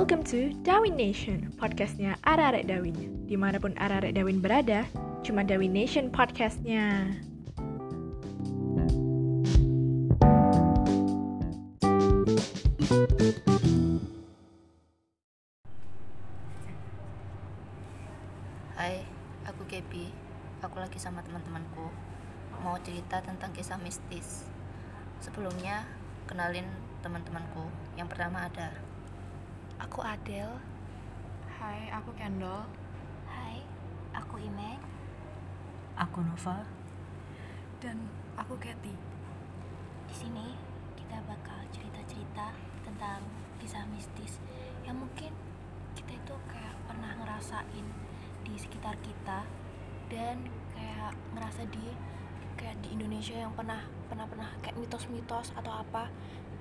Welcome to Dawin Nation, podcastnya Ararek Dawin. Di mana pun Ararek Dawin berada, cuma Dawin Nation podcastnya. Hai, aku Gaby. Aku lagi sama teman-temanku. Mau cerita tentang kisah mistis. Sebelumnya, kenalin teman-temanku. Yang pertama ada Aku Adele. Hai, aku Kendall. Hai, aku Ime. Aku Nova. Dan aku Kathy. Di sini kita bakal cerita-cerita tentang kisah mistis yang mungkin kita itu kayak pernah ngerasain di sekitar kita dan kayak ngerasa di kayak di Indonesia yang pernah pernah pernah kayak mitos-mitos atau apa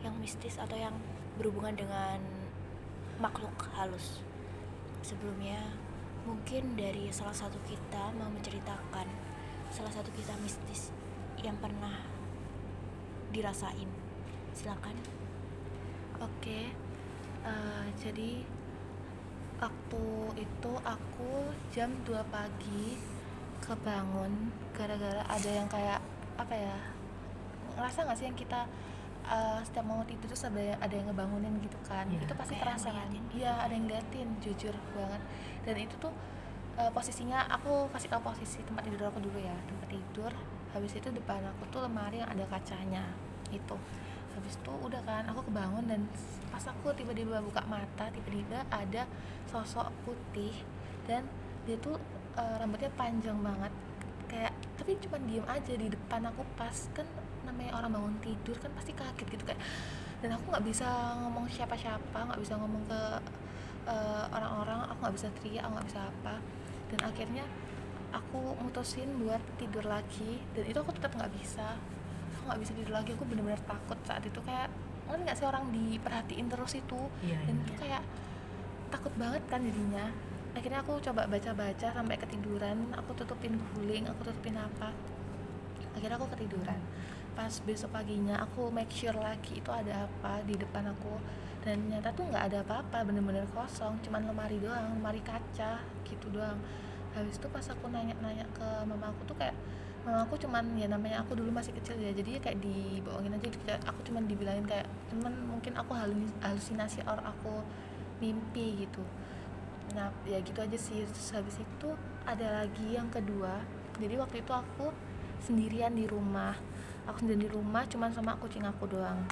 yang mistis atau yang berhubungan dengan makhluk halus. Sebelumnya, mungkin dari salah satu kita mau menceritakan salah satu kisah mistis yang pernah dirasain. Silakan. Oke. eh, jadi waktu itu aku jam 2 pagi kebangun gara-gara ada yang kayak apa ya? Ngerasa nggak sih yang kita eh, setiap mau tidur terus ada yang, ada yang ngebangunin gitu kan? Iya. Itu pasti Kayak terasa kan? Iya, ada yang ngeliatin, jujur banget. Dan itu tuh eh, posisinya aku kasih tau posisi tempat tidur aku dulu ya, tempat tidur. Habis itu depan aku tuh lemari yang ada kacanya itu habis itu udah kan aku kebangun dan pas aku tiba-tiba buka mata tiba-tiba ada sosok putih dan dia tuh eh, rambutnya panjang banget kayak tapi cuma diem aja di depan aku pas kan namanya orang bangun tidur kan pasti kaget gitu kayak dan aku nggak bisa ngomong siapa-siapa nggak bisa ngomong ke eh, orang-orang aku nggak bisa teriak aku nggak bisa apa. Dan akhirnya aku mutusin buat tidur lagi dan itu aku tetap nggak bisa. Aku nggak bisa tidur lagi aku bener-bener takut saat itu kayak kan nggak sih orang diperhatiin terus itu? Iya, dan iya. itu kayak takut banget kan jadinya. Akhirnya aku coba baca-baca sampai ketiduran aku tutupin guling aku tutupin apa. Akhirnya aku ketiduran pas besok paginya aku make sure lagi itu ada apa di depan aku. Dan ternyata tuh nggak ada apa-apa bener-bener kosong cuman lemari doang lemari kaca gitu doang. Habis itu pas aku nanya-nanya ke mama aku tuh kayak mama aku cuman ya namanya aku dulu masih kecil ya jadi ya kayak dibohongin aja gitu. Aku cuman dibilangin kayak cuman mungkin aku halus- halusinasi or aku mimpi gitu. Nah ya gitu aja sih. Terus habis itu ada lagi yang kedua. Jadi waktu itu aku sendirian di rumah aku sendirian di rumah cuman sama kucing aku doang.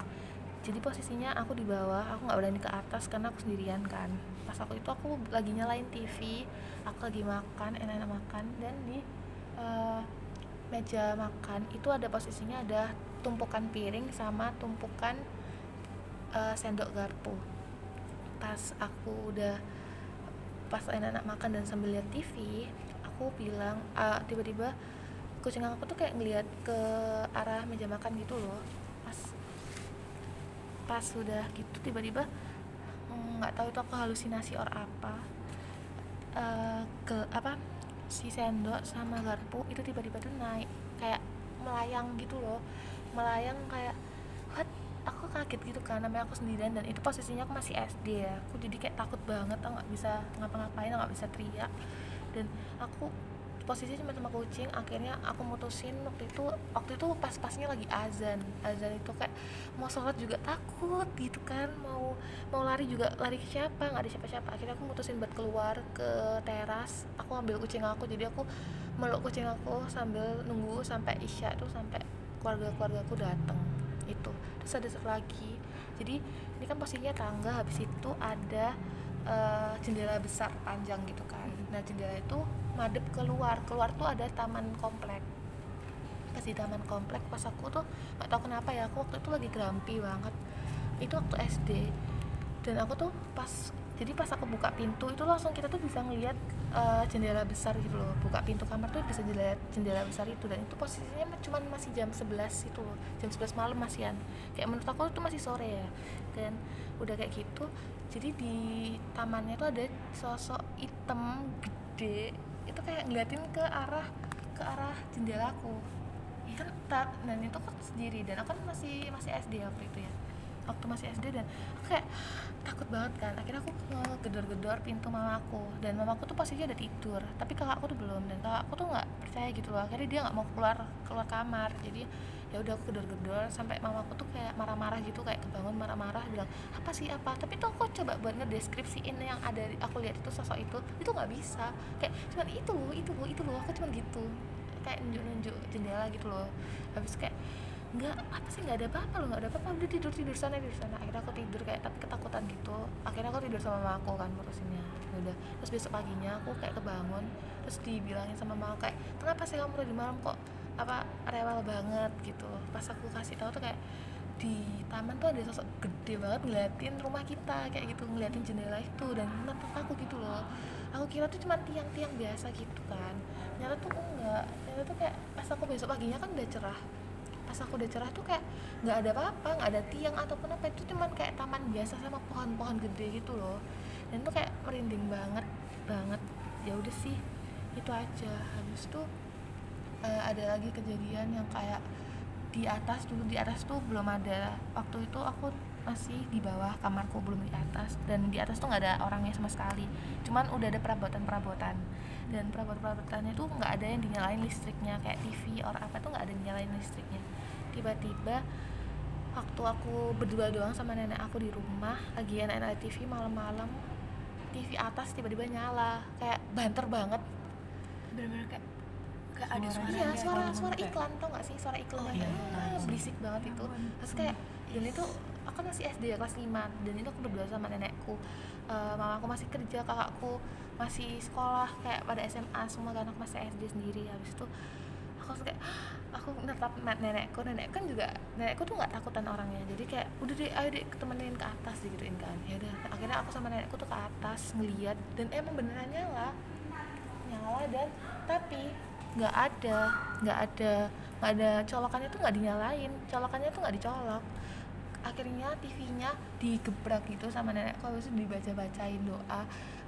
Jadi posisinya aku di bawah aku nggak berani ke atas karena aku sendirian kan. Pas aku itu aku lagi nyalain TV aku lagi makan enak-enak makan dan di eh, meja makan itu ada posisinya ada tumpukan piring sama tumpukan eh, sendok garpu. Pas aku udah pas enak-enak makan dan sambil lihat TV aku bilang ah, tiba-tiba kucing aku tuh kayak ngeliat ke arah meja makan gitu loh. Pas pas sudah gitu tiba-tiba mm, nggak tahu itu aku halusinasi or apa. Eh, ke apa si sendok sama garpu itu tiba-tiba tuh naik kayak melayang gitu loh. Melayang kayak what? Aku kaget gitu kan namanya aku sendirian dan itu posisinya aku masih SD ya. Aku jadi kayak takut banget aku nggak bisa ngapa-ngapain nggak bisa teriak. Dan aku posisinya cuma sama kucing akhirnya aku mutusin waktu itu waktu itu pas-pasnya lagi azan. Azan itu kayak mau sholat juga takut gitu kan mau mau lari juga lari ke siapa? Nggak ada siapa-siapa. Akhirnya aku mutusin buat keluar ke teras. Aku ambil kucing aku jadi aku meluk kucing aku sambil nunggu sampai isya tuh sampai keluarga keluarga aku datang itu. Terus ada satu lagi. Jadi ini kan posisinya tangga habis itu ada eh, jendela besar panjang gitu kan. Nah jendela itu madep keluar. Keluar tuh ada taman komplek. Pas di taman komplek pas aku tuh nggak tahu kenapa ya aku waktu itu lagi grampi banget. Itu waktu SD dan aku tuh pas jadi pas aku buka pintu itu langsung kita tuh bisa ngelihat eh, jendela besar gitu loh. Buka pintu kamar tuh bisa lihat jendela besar itu. Dan itu posisinya ma- cuman masih jam 11 itu loh. Jam 11 malam masihan kayak menurut aku itu masih sore ya. Dan udah kayak gitu jadi di tamannya tuh ada sosok hitam gede itu kayak ngeliatin ke arah ke arah jendelaku kan ta- dan itu kan sendiri dan aku kan masih masih SD waktu itu ya. Waktu masih SD dan aku kayak takut banget kan. Akhirnya aku ngegedor-gedor pintu mamaku dan mamaku tuh pastinya udah tidur tapi kakakku tuh belum dan kakakku tuh nggak percaya gitu loh. Akhirnya dia nggak mau keluar keluar kamar jadi ya udah aku gedor-gedor sampai mamaku tuh kayak marah-marah gitu kayak kebangun marah-marah bilang apa sih apa? Tapi tuh aku coba buat ngedeskripsiin yang ada aku lihat itu sosok itu itu nggak bisa. Kayak cuman itu loh itu loh itu loh aku cuman gitu. Kayak nunjuk-nunjuk jendela gitu loh. Habis kayak nggak apa sih nggak ada apa-apa loh nggak ada apa-apa udah tidur tidur sana tidur sana. Akhirnya aku tidur kayak tapi ketakutan gitu. Akhirnya aku tidur sama mama aku kan ngurusinnya. Ya udah terus besok paginya aku kayak kebangun terus dibilangin sama mama kayak kenapa sih kamu tadi malam kok apa rewel banget gitu. Pas aku kasih tahu tuh kayak di taman tuh ada sosok gede banget ngeliatin rumah kita kayak gitu ngeliatin jendela itu dan nonton aku gitu loh. Aku kira tuh cuma tiang-tiang biasa gitu kan. Ternyata tuh enggak. Ternyata tuh kayak pas aku besok paginya kan udah cerah. Pas aku udah cerah tuh kayak nggak ada apa-apa nggak ada tiang ataupun apa itu cuman kayak taman biasa sama pohon-pohon gede gitu loh. Dan tuh kayak merinding banget banget. Ya udah sih itu aja. Habis itu eh, ada lagi kejadian yang kayak di atas dulu di atas tuh belum ada. Waktu itu aku masih di bawah kamarku belum di atas. Dan di atas tuh nggak ada orangnya sama sekali. Cuman udah ada perabotan-perabotan. Dan perabot-perabotannya tuh nggak ada yang dinyalain listriknya. Kayak TV or apa tuh nggak ada yang dinyalain listriknya. Tiba-tiba waktu aku berdua doang sama nenek aku di rumah lagi enak-enak TV malam-malam TV atas tiba-tiba nyala. Kayak banter banget. Bener-bener kayak kayak ada Suara- suara iya suara suara iklan tau gak sih? Suara iklan Oh, yang iya. ah, berisik banget itu. Terus kayak dan itu aku kan masih SD ya kelas 5 dan itu aku berdua sama nenekku. Eh, mamaku masih kerja kakakku masih sekolah kayak pada SMA semua kan aku masih SD sendiri. Habis itu aku langsung kayak aku netap net nenekku nenek kan juga nenekku tuh nggak takutan orangnya. Jadi kayak udah deh ayo deh temenin ke atas digituin kan. Ya udah akhirnya aku sama nenekku tuh ke atas ngeliat dan emang beneran nyala. Nyala dan tapi nggak ada nggak ada nggak ada colokannya tuh nggak dinyalain colokannya tuh nggak dicolok. Akhirnya TV-nya digebrak gitu sama nenekku habis itu dibaca-bacain doa.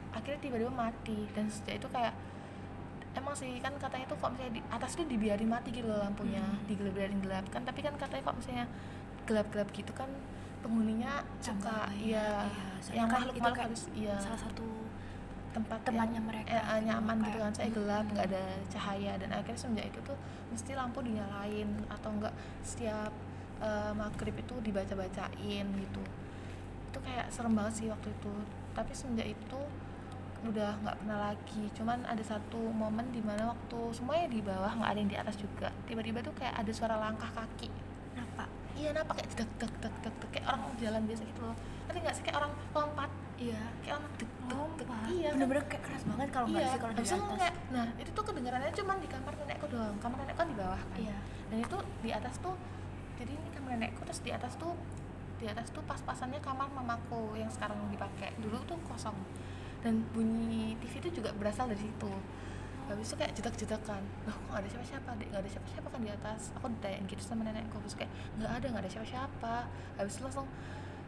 Akhirnya tiba-tiba mati dan sejak itu kayak emang sih kan katanya tuh kok misalnya di atas tuh dibiarin mati gitu loh lampunya Hmm. digelap-gelapin gelap. Kan tapi kan katanya kok misalnya gelap-gelap gitu kan penghuninya suka ya, iya, soalnya yang kan makhluk itu makhluk harus iya. salah satu tempat temannya mereka. Eh, eh, nyaman gitu kan saya gelap Hmm. nggak ada cahaya. Dan akhirnya semenjak itu tuh mesti lampu dinyalain atau enggak setiap eh, maghrib itu dibaca-bacain gitu. Itu kayak serem banget sih waktu itu. Tapi semenjak itu udah nggak pernah lagi. Cuman ada satu momen di mana waktu semuanya di bawah nggak ada yang di atas juga tiba-tiba tuh kayak ada suara langkah kaki. Kenapa iya kenapa kayak deg deg deg deg kayak orang jalan biasa gitu loh. Nanti nggak sih? Kayak orang lompat iya kayak orang deg deg deg lompat iya bener-bener kayak keras banget kalau nggak iya sih kalau itu atas. kayak nah itu tuh kedengarannya cuma di kamar nenekku doang kamar nenekku kan di bawah kan. Iya. Dan itu di atas tuh jadi ini kamar nenekku terus di atas tuh di atas tuh pas-pasannya kamar mamaku yang sekarang dipakai. Dulu tuh kosong. Dan bunyi TV itu juga berasal dari situ. Habis itu kayak jedak-jedakan. Loh kok nggak ada siapa-siapa dek? Nggak ada siapa-siapa kan di atas. Aku ditanyain gitu sama nenekku. Habis itu kayak nggak ada nggak ada siapa-siapa. Habis itu langsung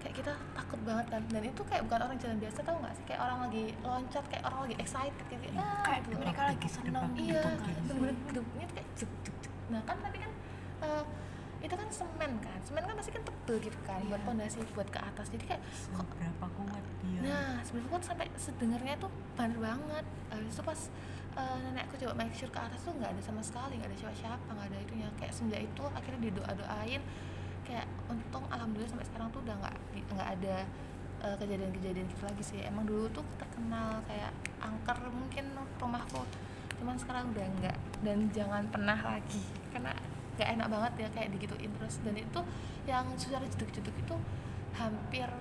kayak kita takut banget kan dan itu kayak bukan orang jalan biasa tau nggak sih? Kayak orang lagi loncat kayak orang lagi excited gitu. Ah, kayak gitu mereka lagi seneng iya gitu kan bener-bener gedungnya tuh kayak juk juk juk. Nah kan tapi kan eh, itu kan semen kan. Semen kan pasti kan tebel gitu kan buat Iya. pondasi buat ke atas. Jadi kayak kok Seberapa kuat dia? nah sebenarnya kan sampai sedengarnya tuh bener banget. Habis itu pas eh, nenekku coba make sure ke atas tuh nggak ada sama sekali nggak ada siapa-siapa nggak ada itunya. Kayak semenjak itu akhirnya didoa doain kayak untung alhamdulillah sampai sekarang tuh udah nggak nggak ada eh, kejadian-kejadian gitu lagi sih. Emang dulu tuh terkenal kayak angker mungkin rumahku cuman sekarang udah enggak dan jangan pernah lagi karena nggak enak banget ya kayak digituin terus. Dan itu yang suara jeduk-jeduk itu hampir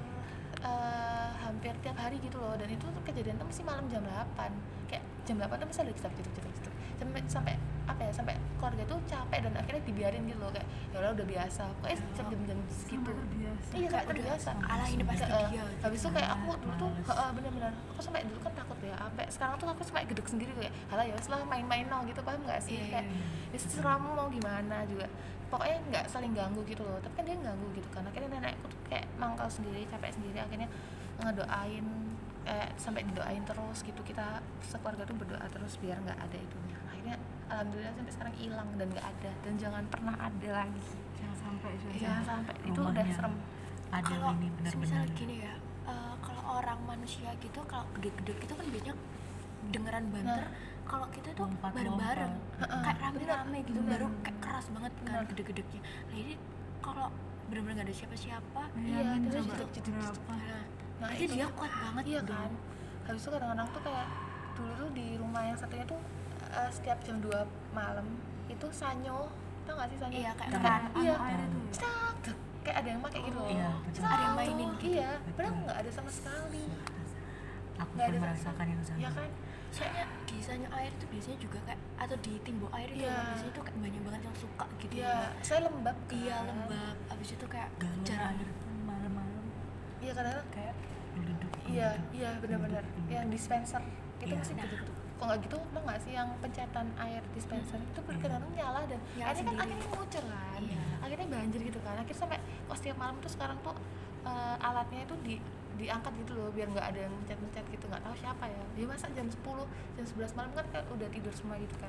eh, hampir tiap hari gitu loh. Dan itu kejadian tuh mesti malam jam 8 kayak jam 8 tuh ada jeduk jeduk jeduk jeduk sampai sampai apa ya sampai keluarga tuh capek dan akhirnya dibiarin gitu loh kayak ya udah udah biasa pokoknya jam jam jam segitu. biasa. iya Kayak sampai udah biasa. ala ini pasti dia habis itu kayak aku dulu tuh heeh, bener-bener aku sampai dulu kan takut ya sampai sekarang tuh aku sampai gedek sendiri kayak halah ya setelah main-main no gitu paham nggak sih? Iya, kayak ya seramu mau gimana juga. Pokoknya nggak saling ganggu gitu loh tapi kan dia ganggu gitu kan. Akhirnya nenekku tuh kayak mangkal sendiri capek sendiri akhirnya ngedoain kayak sampai didoain terus gitu. Kita sekeluarga tuh berdoa terus biar nggak ada itunya akhirnya alhamdulillah sampai sekarang hilang dan nggak ada. Dan jangan pernah ada lagi. Jangan sampai sudah. jangan sampai. Itu udah serem. kalau ini benar-benar. gini ya eh, kalau orang manusia gitu kalau gede-gede gitu kan biasanya dengeran banter. Kalau kita tuh bareng-bareng kayak rame-rame gitu bener. baru kayak keras banget kan gede-gedenya. Nah ini kalau bener-bener gak ada siapa-siapa Iya, terus berapa nah, nah berarti itu dia kuat banget iya dong. kan? Habis itu kadang-kadang tuh kayak dulu tuh di rumah yang satunya tuh eh, setiap jam 2 malam itu sanyo. Tau gak sih sanyo? Iya kayak keran Iya. cek. kayak ada yang pakai gitu loh. Iya, Ada yang mainin tuh. gitu. iya padahal Betul. nggak ada sama sekali. Aku Nggak pun ada merasakan yang sama. Ya kan? Soalnya di sanyo air itu biasanya juga kayak atau di timbo air itu Iya. biasanya tuh kayak banyak banget yang suka gitu iya saya lembab kan. iya lembab. Abis itu kayak jarang iya kadang kayak duduk iya iya benar-benar. Yang dispenser. Itu Iya. masih Nah. gitu kok nggak gitu? Lo nggak sih yang pencetan air dispenser? Itu kadang-kadang nyala dan Nyala akhirnya kan akhirnya ngucur kan. Iya. akhirnya banjir gitu kan. Akhirnya sampai kok setiap malam tuh sekarang tuh eh, alatnya itu di diangkat gitu loh biar nggak ada yang mencet-mencet gitu. Nggak tahu siapa ya. Dia masa jam 10 jam 11 malam kan kayak udah tidur semua gitu kan.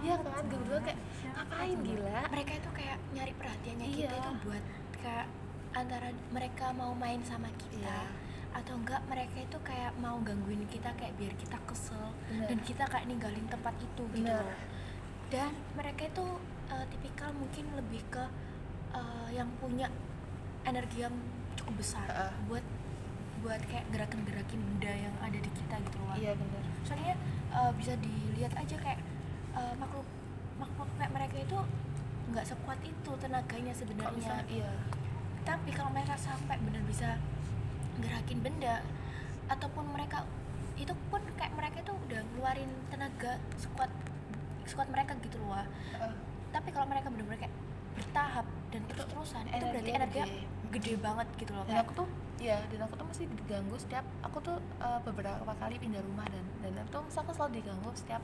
Iya. kan? Gabut banget kayak ngapain gila? Mereka itu kayak nyari perhatiannya kita Iya. itu buat kayak antara mereka mau main sama kita Iya. atau enggak mereka itu kayak mau gangguin kita kayak biar kita kesel Bener. dan kita kayak ninggalin tempat itu gitu loh. dan mereka itu eh, tipikal mungkin lebih ke eh, yang punya energi yang cukup besar Heeh. buat buat kayak gerakan-gerakin benda yang ada di kita gitu loh iya bener soalnya uh, bisa dilihat aja kayak uh, makhluk makhluk kayak mereka itu nggak sekuat itu tenaganya sebenarnya iya tapi kalau mereka sampai bener bisa gerakin benda ataupun mereka itu pun kayak mereka itu udah ngeluarin tenaga sekuat sekuat mereka gitu loh. Heeh. tapi kalau mereka bener-bener kayak bertahap dan terus terusan itu berarti Energinya energinya gede. gede banget gitu loh dan kayak aku tuh ya dan aku tuh masih diganggu setiap aku tuh uh, beberapa kali pindah rumah dan dan itu tuh aku selalu diganggu setiap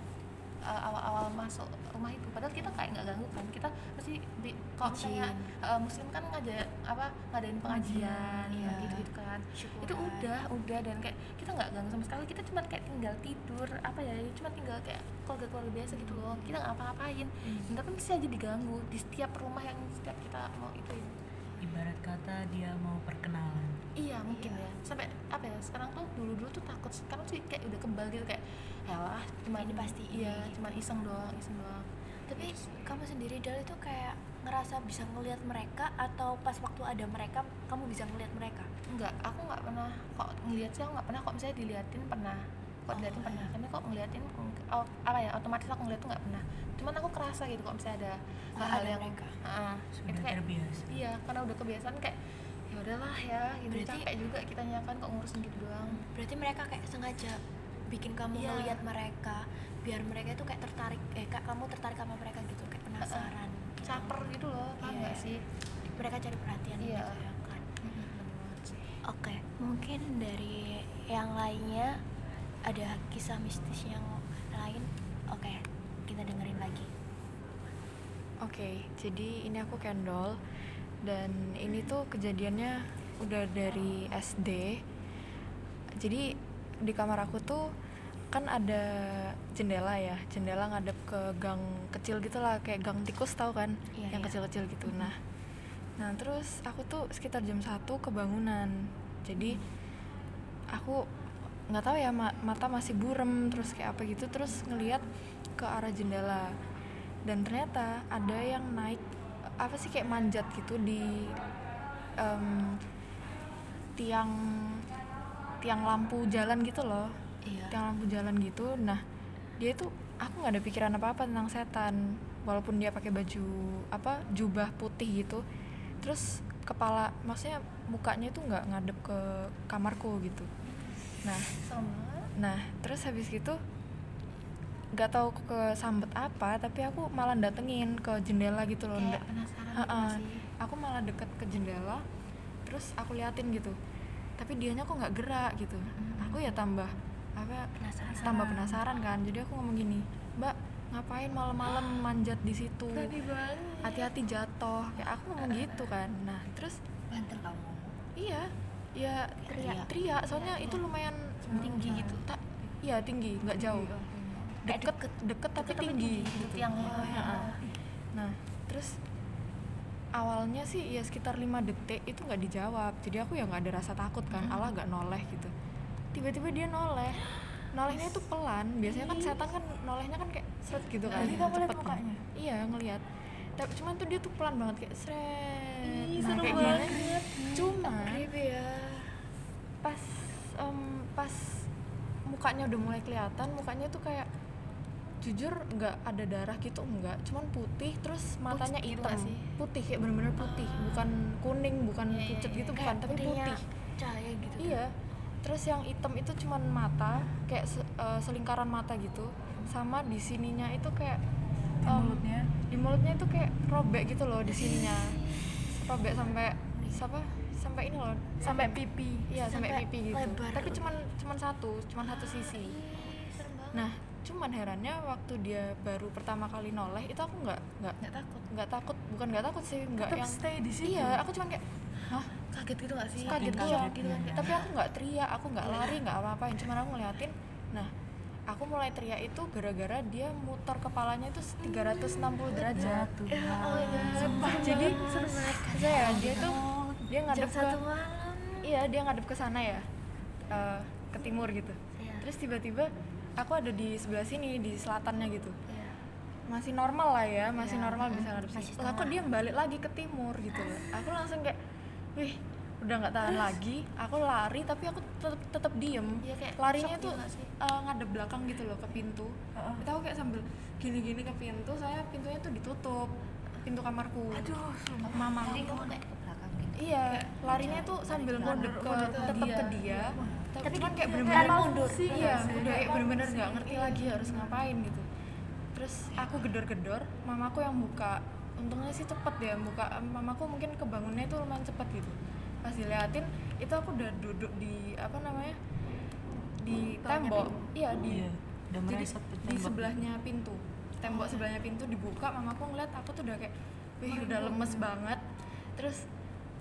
uh, awal-awal masuk rumah itu. Padahal kita kayak nggak ganggu kan. Kita mesti di kalau misalnya uh, muslim kan ngajak apa ngadain pengajian Iya. gitu gitu kan. Syukuran. itu udah udah. Dan kayak kita nggak ganggu sama sekali. Kita cuma kayak tinggal tidur apa ya cuma tinggal kayak keluarga-keluarga biasa gitu loh. Kita nggak apa-apain. Hmm. tapi masih aja diganggu di setiap rumah yang setiap kita mau itu. Ibarat kata dia mau perkenalan. Iya mungkin ya. Sampai apa ya sekarang tuh dulu dulu tuh takut sekarang sih kayak udah kebal gitu kayak yalah cuma Ini pasti iya ini." cuma iseng doang iseng doang Tapi kamu sendiri Dal itu kayak ngerasa bisa ngelihat mereka atau pas waktu ada mereka kamu bisa ngelihat mereka? enggak aku nggak pernah kok ngeliat sih aku nggak pernah kok misalnya diliatin pernah kok diliatin pernah tapi kok ngeliatin oh, apa ya otomatis aku ngeliat tuh nggak pernah cuman aku kerasa gitu kok misalnya ada hal-hal yang mereka. Ah, sudah itu kayak terbiasa iya karena udah kebiasaan kayak ya udahlah ya gitu Berarti- capek juga kita kan kok ngurusin gitu doang Berarti mereka kayak sengaja bikin kamu Iya. ngelihat mereka biar mereka itu kayak tertarik eh kak kamu tertarik sama mereka gitu kayak penasaran. caper gitu loh paham Iya. nggak sih Mereka cari perhatian Iya. gitu ya kan. banget sih. Oke, mungkin dari yang lainnya ada kisah mistis yang lain. Oke, kita dengerin lagi. Oke, jadi ini aku Kendall dan ini tuh kejadiannya udah dari SD. Jadi di kamar aku tuh kan ada jendela ya, jendela ngadep ke gang kecil gitu lah, kayak gang tikus tahu kan, Iya, yang iya. kecil-kecil gitu. Nah, nah terus aku tuh sekitar jam 1 kebangunan. Jadi aku nggak tahu ya ma- mata masih burem terus kayak apa gitu terus ngelihat ke arah jendela dan ternyata ada yang naik apa sih kayak manjat gitu di em, tiang tiang lampu jalan gitu loh. Iya. tiang lampu jalan gitu. Nah dia itu aku nggak ada pikiran apa apa tentang setan. Walaupun dia pakai baju apa jubah putih gitu. Terus kepala maksudnya mukanya itu nggak ngadep ke kamarku gitu. Nah sama. Nah, terus habis gitu nggak tahu ke sambet apa, tapi aku malah datengin ke jendela gitu loh. kayak penasaran gitu sih Aku malah deket ke jendela, terus aku liatin gitu. Tapi dianya kok nggak gerak gitu. Aku ya tambah apa? Penasaran. Tambah penasaran kan. Jadi aku ngomong gini, Mbak, ngapain malam-malam manjat di situ? Hati-hati jatuh. Kayak aku ngomong gitu kan. Nah, terus banter kamu Iya, ya teriak, teriak. Soalnya itu lumayan tinggi gitu. Tak, iya tinggi, nggak jauh. Deket, deket, tapi tinggi. gitu. tiangnya Heeh. Nah, terus awalnya sih ya sekitar 5 detik itu nggak dijawab. Jadi aku ya nggak ada rasa takut kan. Allah nggak noleh gitu. Tiba-tiba dia noleh. Nolehnya itu pelan. Biasanya kan setan kan nolehnya kan kayak seret gitu kan. Jadi kamu lihat kan. mukanya? iya ngelihat. Tapi cuman tuh dia tuh pelan banget kayak seret. Ih, nah seru kayak banget. gini cuma ya. pas em, pas mukanya udah mulai kelihatan mukanya tuh kayak jujur nggak ada darah gitu enggak cuman putih terus matanya hitam. nggak sih? putih kayak bener-bener putih. Bukan kuning bukan pucet gitu bukan tapi putih. cahaya gitu iya. Terus yang hitam itu cuman mata kayak se- eh, selingkaran mata gitu. Sama di sininya itu kayak Di mulutnya? di mulutnya itu kayak robek gitu loh di sininya. Robek sampai siapa? Sampai ini loh sampai pipi. Iya sampai, Sampai pipi gitu. lebar. Tapi cuman cuman satu, cuman satu sisi. Nah, cuman herannya waktu dia baru pertama kali noleh itu aku nggak nggak nggak takut nggak takut, bukan nggak takut sih, nggak yang stay di situ Iya, aku cuman kayak hah kaget gitu nggak sih kaget kaget iya. gitu ya. Tapi aku nggak teriak, aku nggak lari, nggak apa-apain, cuman aku ngeliatin. Nah, aku mulai teriak itu gara-gara dia muter kepalanya itu 360 derajat. tuh ya oh Sumpah, jadi saya dia tuh dia ngadep ke iya dia ngadep ke sana ya eh, ke timur gitu Iya. terus tiba-tiba aku ada di sebelah sini di selatannya gitu. Iya. masih normal lah ya masih Iya, normal mm, bisa ngadep sini lah kok dia balik lagi ke timur gitu loh. Aku langsung kayak wih udah nggak tahan lagi. Aku lari tapi aku tetap tetap diem. Iya, kayak larinya tuh sih. eh, ngadep belakang gitu loh ke pintu. Heeh. itu aku kayak sambil gini-gini ke pintu saya pintunya tuh ditutup pintu kamarku. Aduh mama Jadi kamu kayak. Iya, larinya tuh sambil ngadep ke tetep ke dia. Tapi cuman kayak kayak bener-bener mundur. Iya, udah kayak bener-bener nggak ngerti lagi harus ngapain gitu. Terus aku gedor-gedor, mamaku yang buka. Untungnya sih cepet ya buka. Mamaku mungkin kebangunnya itu lumayan cepet gitu. Pas diliatin, itu aku udah duduk di apa namanya? di tembok. Iya, di Iya, udah jadi di sebelahnya pintu tembok sebelahnya pintu dibuka mamaku ngeliat aku tuh udah kayak wih udah lemes banget terus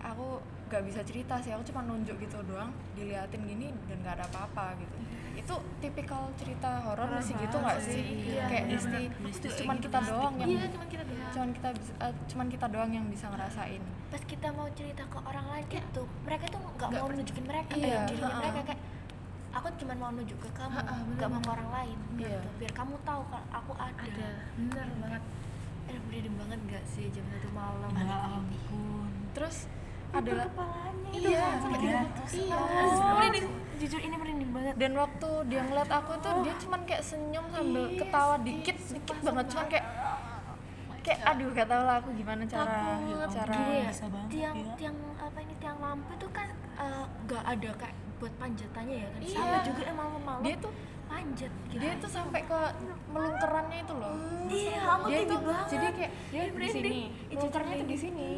aku gak bisa cerita sih aku cuma nunjuk gitu doang diliatin gini dan gak ada apa-apa gitu. Itu tipikal cerita horor sih gitu nggak sih? Iya, kayak iya, isti Mistis cuman gitu, kita mistik doang yang iya cuma kita doang. cuman kita bisa- eh, cuman kita doang yang bisa ngerasain. Pas kita mau cerita ke orang lain gitu mereka tuh nggak Nggak mau nunjukin mereka Iya, eh, mereka kayak aku cuma mau nunjuk ke kamu nggak mau ke orang lain Iya. gitu. biar kamu tahu kalau aku ada, ada bener banget. Eh merinding banget nggak sih jam satu malam? Ya ampun. Terus adalah kepalanya. Iya sampai iya. gitu. iya. Merinding. Jujur ini merinding banget. Dan waktu dia ngeliat aku tuh dia cuman kayak senyum sambil ketawa dikit dikit banget. cuman kayak kayak aduh gak tau lah aku gimana cara Takut. cara Gini ya, banget tiang ya. tiang apa ini? Tiang lampu itu kan eh, nggak ada kayak buat panjatannya ya kan? Iya. sama juga emang malam dia tuh panjat gitu dia tuh sampai ke melungkerannya itu loh. Iya aku dia tuh banget. jadi kayak dia di sini. melungkernya tuh di sini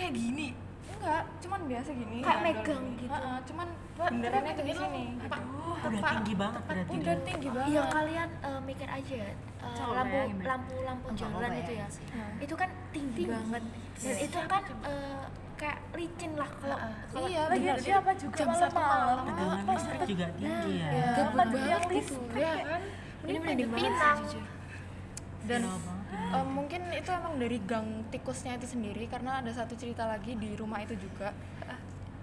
kayak gini. Enggak cuman biasa gini. Kayak gandol megang gini. gitu. Ha-ha, cuman benerannya tuh di sini? Gitu. udah tinggi banget berarti udah tinggi banget. Iya kalian eh, mikir aja ya, Coba lampu lampu lampu mau jalan itu ya. Bayangin sih. Nah. itu kan tinggi, banget. dan itu kan eh, kayak licin lah kalau kalau iya lagi bener. siapa juga? jam satu malam. Dengan listrik juga tinggi ya. Iya. Lagi banget. gitu ya kan? Ini sih Pinang. dan Eh, mungkin itu emang dari gang tikusnya itu sendiri karena ada satu cerita lagi di rumah itu juga.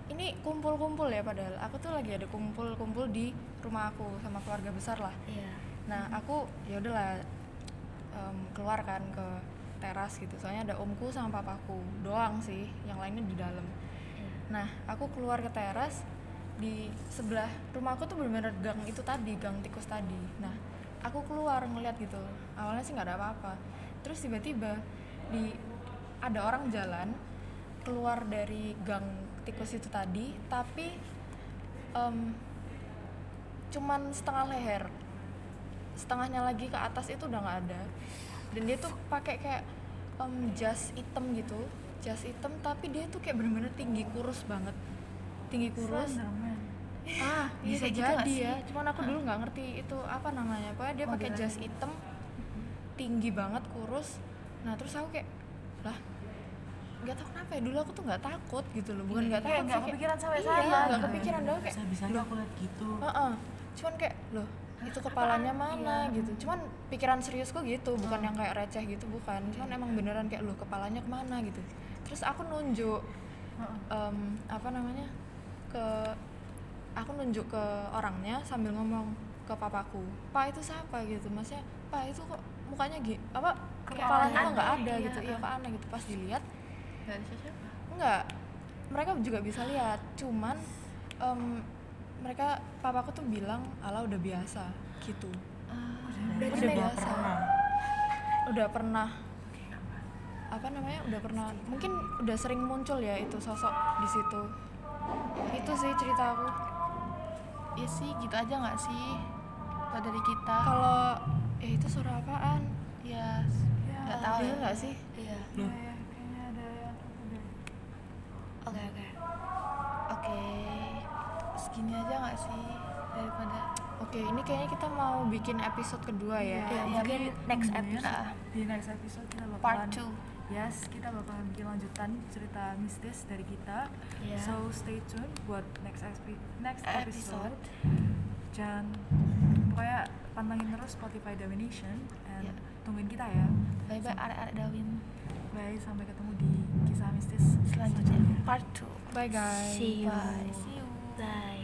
Ini kumpul-kumpul ya padahal. Aku tuh lagi ada kumpul-kumpul di rumah aku sama keluarga besar lah. Iya. Nah aku ya udahlah em, keluar kan ke teras gitu. Soalnya ada omku sama papaku doang sih yang lainnya di dalam. Iya. nah aku keluar ke teras di sebelah rumahku tuh bener-bener gang itu tadi gang tikus tadi. Nah aku keluar ngeliat gitu. Awalnya sih nggak ada apa-apa terus tiba-tiba di ada orang jalan keluar dari gang tikus itu tadi tapi em, cuman setengah leher. Setengahnya lagi ke atas itu udah nggak ada. Dan dia tuh pakai kayak em, jas hitam gitu jas hitam tapi dia tuh kayak bener-bener tinggi kurus banget. Tinggi kurus. Slenderman. ah Iya, bisa gitu jadi ya. cuman aku dulu nggak ngerti itu apa namanya. Pokoknya dia pakai jas hitam tinggi banget kurus. Nah terus aku kayak lah nggak tahu kenapa ya dulu aku tuh nggak takut gitu loh. Bukan nggak Kayak takut nggak kepikiran sampai iya nggak gitu. kepikiran doang kayak bisa bisanya aku lihat gitu. Heeh. cuman kayak loh itu kepalanya mana? Iya. gitu. Cuman pikiran seriusku gitu bukan yang kayak receh gitu bukan. Cuman emang beneran kayak lu kepalanya ke mana? gitu. Terus aku nunjuk em, apa namanya ke aku nunjuk ke orangnya sambil ngomong ke papaku pak itu siapa? Gitu. Maksudnya pak itu kok mukanya gitu apa kepalanya kok nggak ada Iya, gitu. Iya kok aneh gitu. Pas dilihat nggak ada siapa? enggak mereka juga bisa lihat. Cuman em, mereka papaku tuh bilang ala udah biasa. Gitu. Berarti udah udah biasa. pernah. udah pernah. Apa namanya? Udah pernah. Mungkin udah sering muncul ya itu sosok di situ. Itu sih cerita aku. Iya sih gitu aja nggak sih kalau dari kita? Kalau eh itu suara apaan? Ya nggak tahu Iya ya. nggak sih? Iya. Loh, oke oke. Oke. Segini aja nggak sih daripada? Oke ini kayaknya kita mau bikin episode kedua ya. Iya, mungkin next episode. di next episode kita bakalan part 2 yes kita bakalan bikin lanjutan cerita mistis dari kita. Iya. so stay tune buat next next episode, Episode. dan pokoknya pantengin terus Spotify Domination and Iya. tungguin kita ya. Bye bye arek-arek Dawin. Bye sampai ketemu di kisah mistis selanjutnya part 2 bye guys. See you. Bye. See you. Bye